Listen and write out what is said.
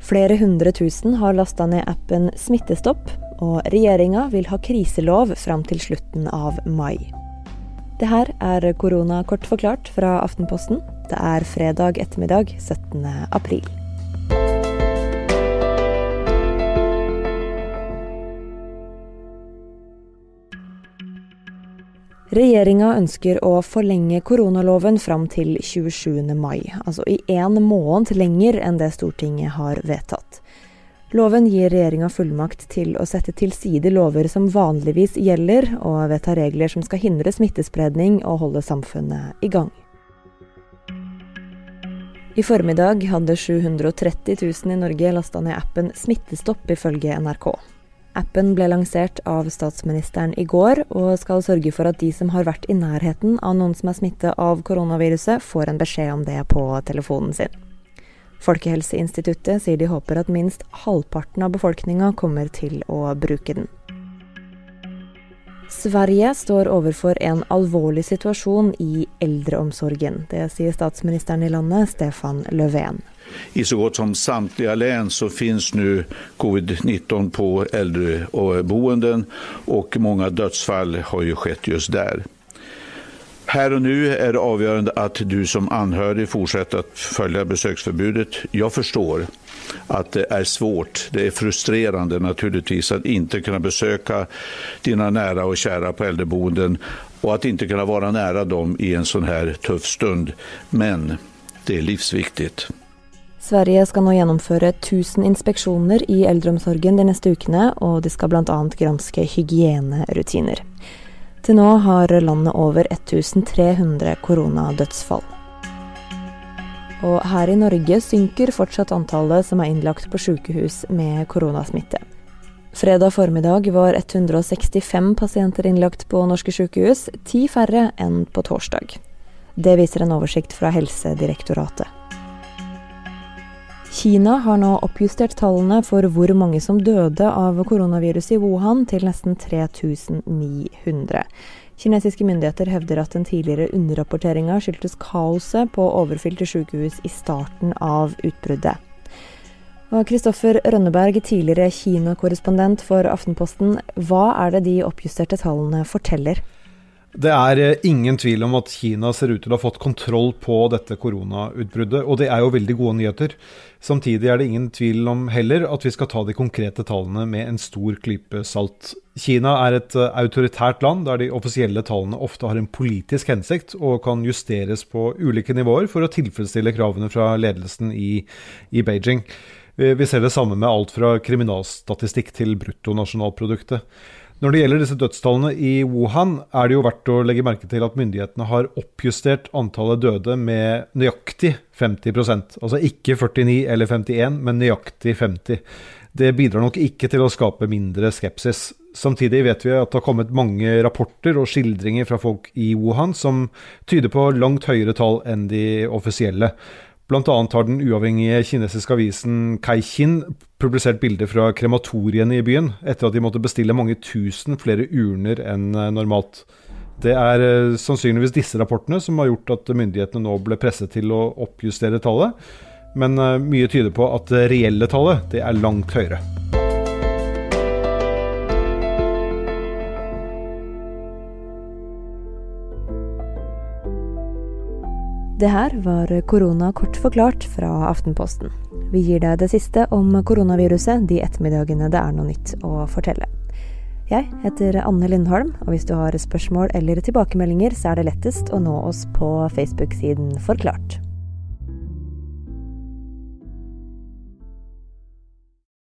Flere hundre tusen har lasta ned appen Smittestopp, og regjeringa vil ha kriselov fram til slutten av mai. Det her er korona kort forklart fra Aftenposten. Det er fredag ettermiddag 17. april. Regjeringa ønsker å forlenge koronaloven fram til 27. mai, altså i én måned lenger enn det Stortinget har vedtatt. Loven gir regjeringa fullmakt til å sette til side lover som vanligvis gjelder, og vedta regler som skal hindre smittespredning og holde samfunnet i gang. I formiddag hadde 730 000 i Norge lasta ned appen Smittestopp, ifølge NRK. Appen ble lansert av statsministeren i går, og skal sørge for at de som har vært i nærheten av noen som er smittet av koronaviruset, får en beskjed om det på telefonen sin. Folkehelseinstituttet sier de håper at minst halvparten av befolkninga kommer til å bruke den. Sverige står overfor en alvorlig situasjon i eldreomsorgen. Det sier statsministeren i landet, Stefan Löfven. I så godt som samtliga län så finns nu covid-19 på äldreboenden och många dödsfall har ju skett just där. Här och nu är det avgörande att du som anhörig fortsätter att följa besöksförbudet. Jag förstår att det är svårt, det är frustrerande naturligtvis att inte kunna besöka dina nära och kära på äldreboenden och att inte kunna vara nära dem i en sån här tuff stund. Men det är livsviktigt. Sverige skal nå gjennomføre 1000 inspeksjoner i eldreomsorgen de neste ukene, og de skal bl.a. granske hygienerutiner. Til nå har landet over 1300 koronadødsfall. Og her i Norge synker fortsatt antallet som er innlagt på sykehus med koronasmitte. Fredag formiddag var 165 pasienter innlagt på norske sykehus, ti færre enn på torsdag. Det viser en oversikt fra Helsedirektoratet. Kina har nå oppjustert tallene for hvor mange som døde av koronaviruset i Wuhan til nesten 3900. Kinesiske myndigheter hevder at den tidligere underrapporteringa skyldtes kaoset på overfylte sykehus i starten av utbruddet. Kristoffer Rønneberg, tidligere Kina-korrespondent for Aftenposten. Hva er det de oppjusterte tallene forteller? Det er eh, ingen tvil om at Kina ser ut til å ha fått kontroll på dette koronautbruddet, og det er jo veldig gode nyheter. Samtidig er det ingen tvil om heller at vi skal ta de konkrete tallene med en stor klype salt. Kina er et eh, autoritært land der de offisielle tallene ofte har en politisk hensikt og kan justeres på ulike nivåer for å tilfredsstille kravene fra ledelsen i, i Beijing. Vi ser det samme med alt fra kriminalstatistikk til bruttonasjonalproduktet. Når det gjelder disse dødstallene i Wuhan, er det jo verdt å legge merke til at myndighetene har oppjustert antallet døde med nøyaktig 50% Altså ikke 49 eller 51, men nøyaktig 50 Det bidrar nok ikke til å skape mindre skepsis. Samtidig vet vi at det har kommet mange rapporter og skildringer fra folk i Wuhan som tyder på langt høyere tall enn de offisielle. Blant annet har den uavhengige kinesiske avisen Kaixin publisert bilder fra krematoriene i byen, etter at de måtte bestille mange tusen flere urner enn eh, normalt. Det er eh, sannsynligvis disse rapportene som har gjort at myndighetene nå ble presset til å oppjustere tallet, men eh, mye tyder på at det reelle tallet det er langt høyere. Det her var korona kort forklart fra Aftenposten. Vi gir deg det siste om koronaviruset de ettermiddagene det er noe nytt å fortelle. Jeg heter Anne Lindholm, og hvis du har spørsmål eller tilbakemeldinger, så er det lettest å nå oss på Facebook-siden Forklart.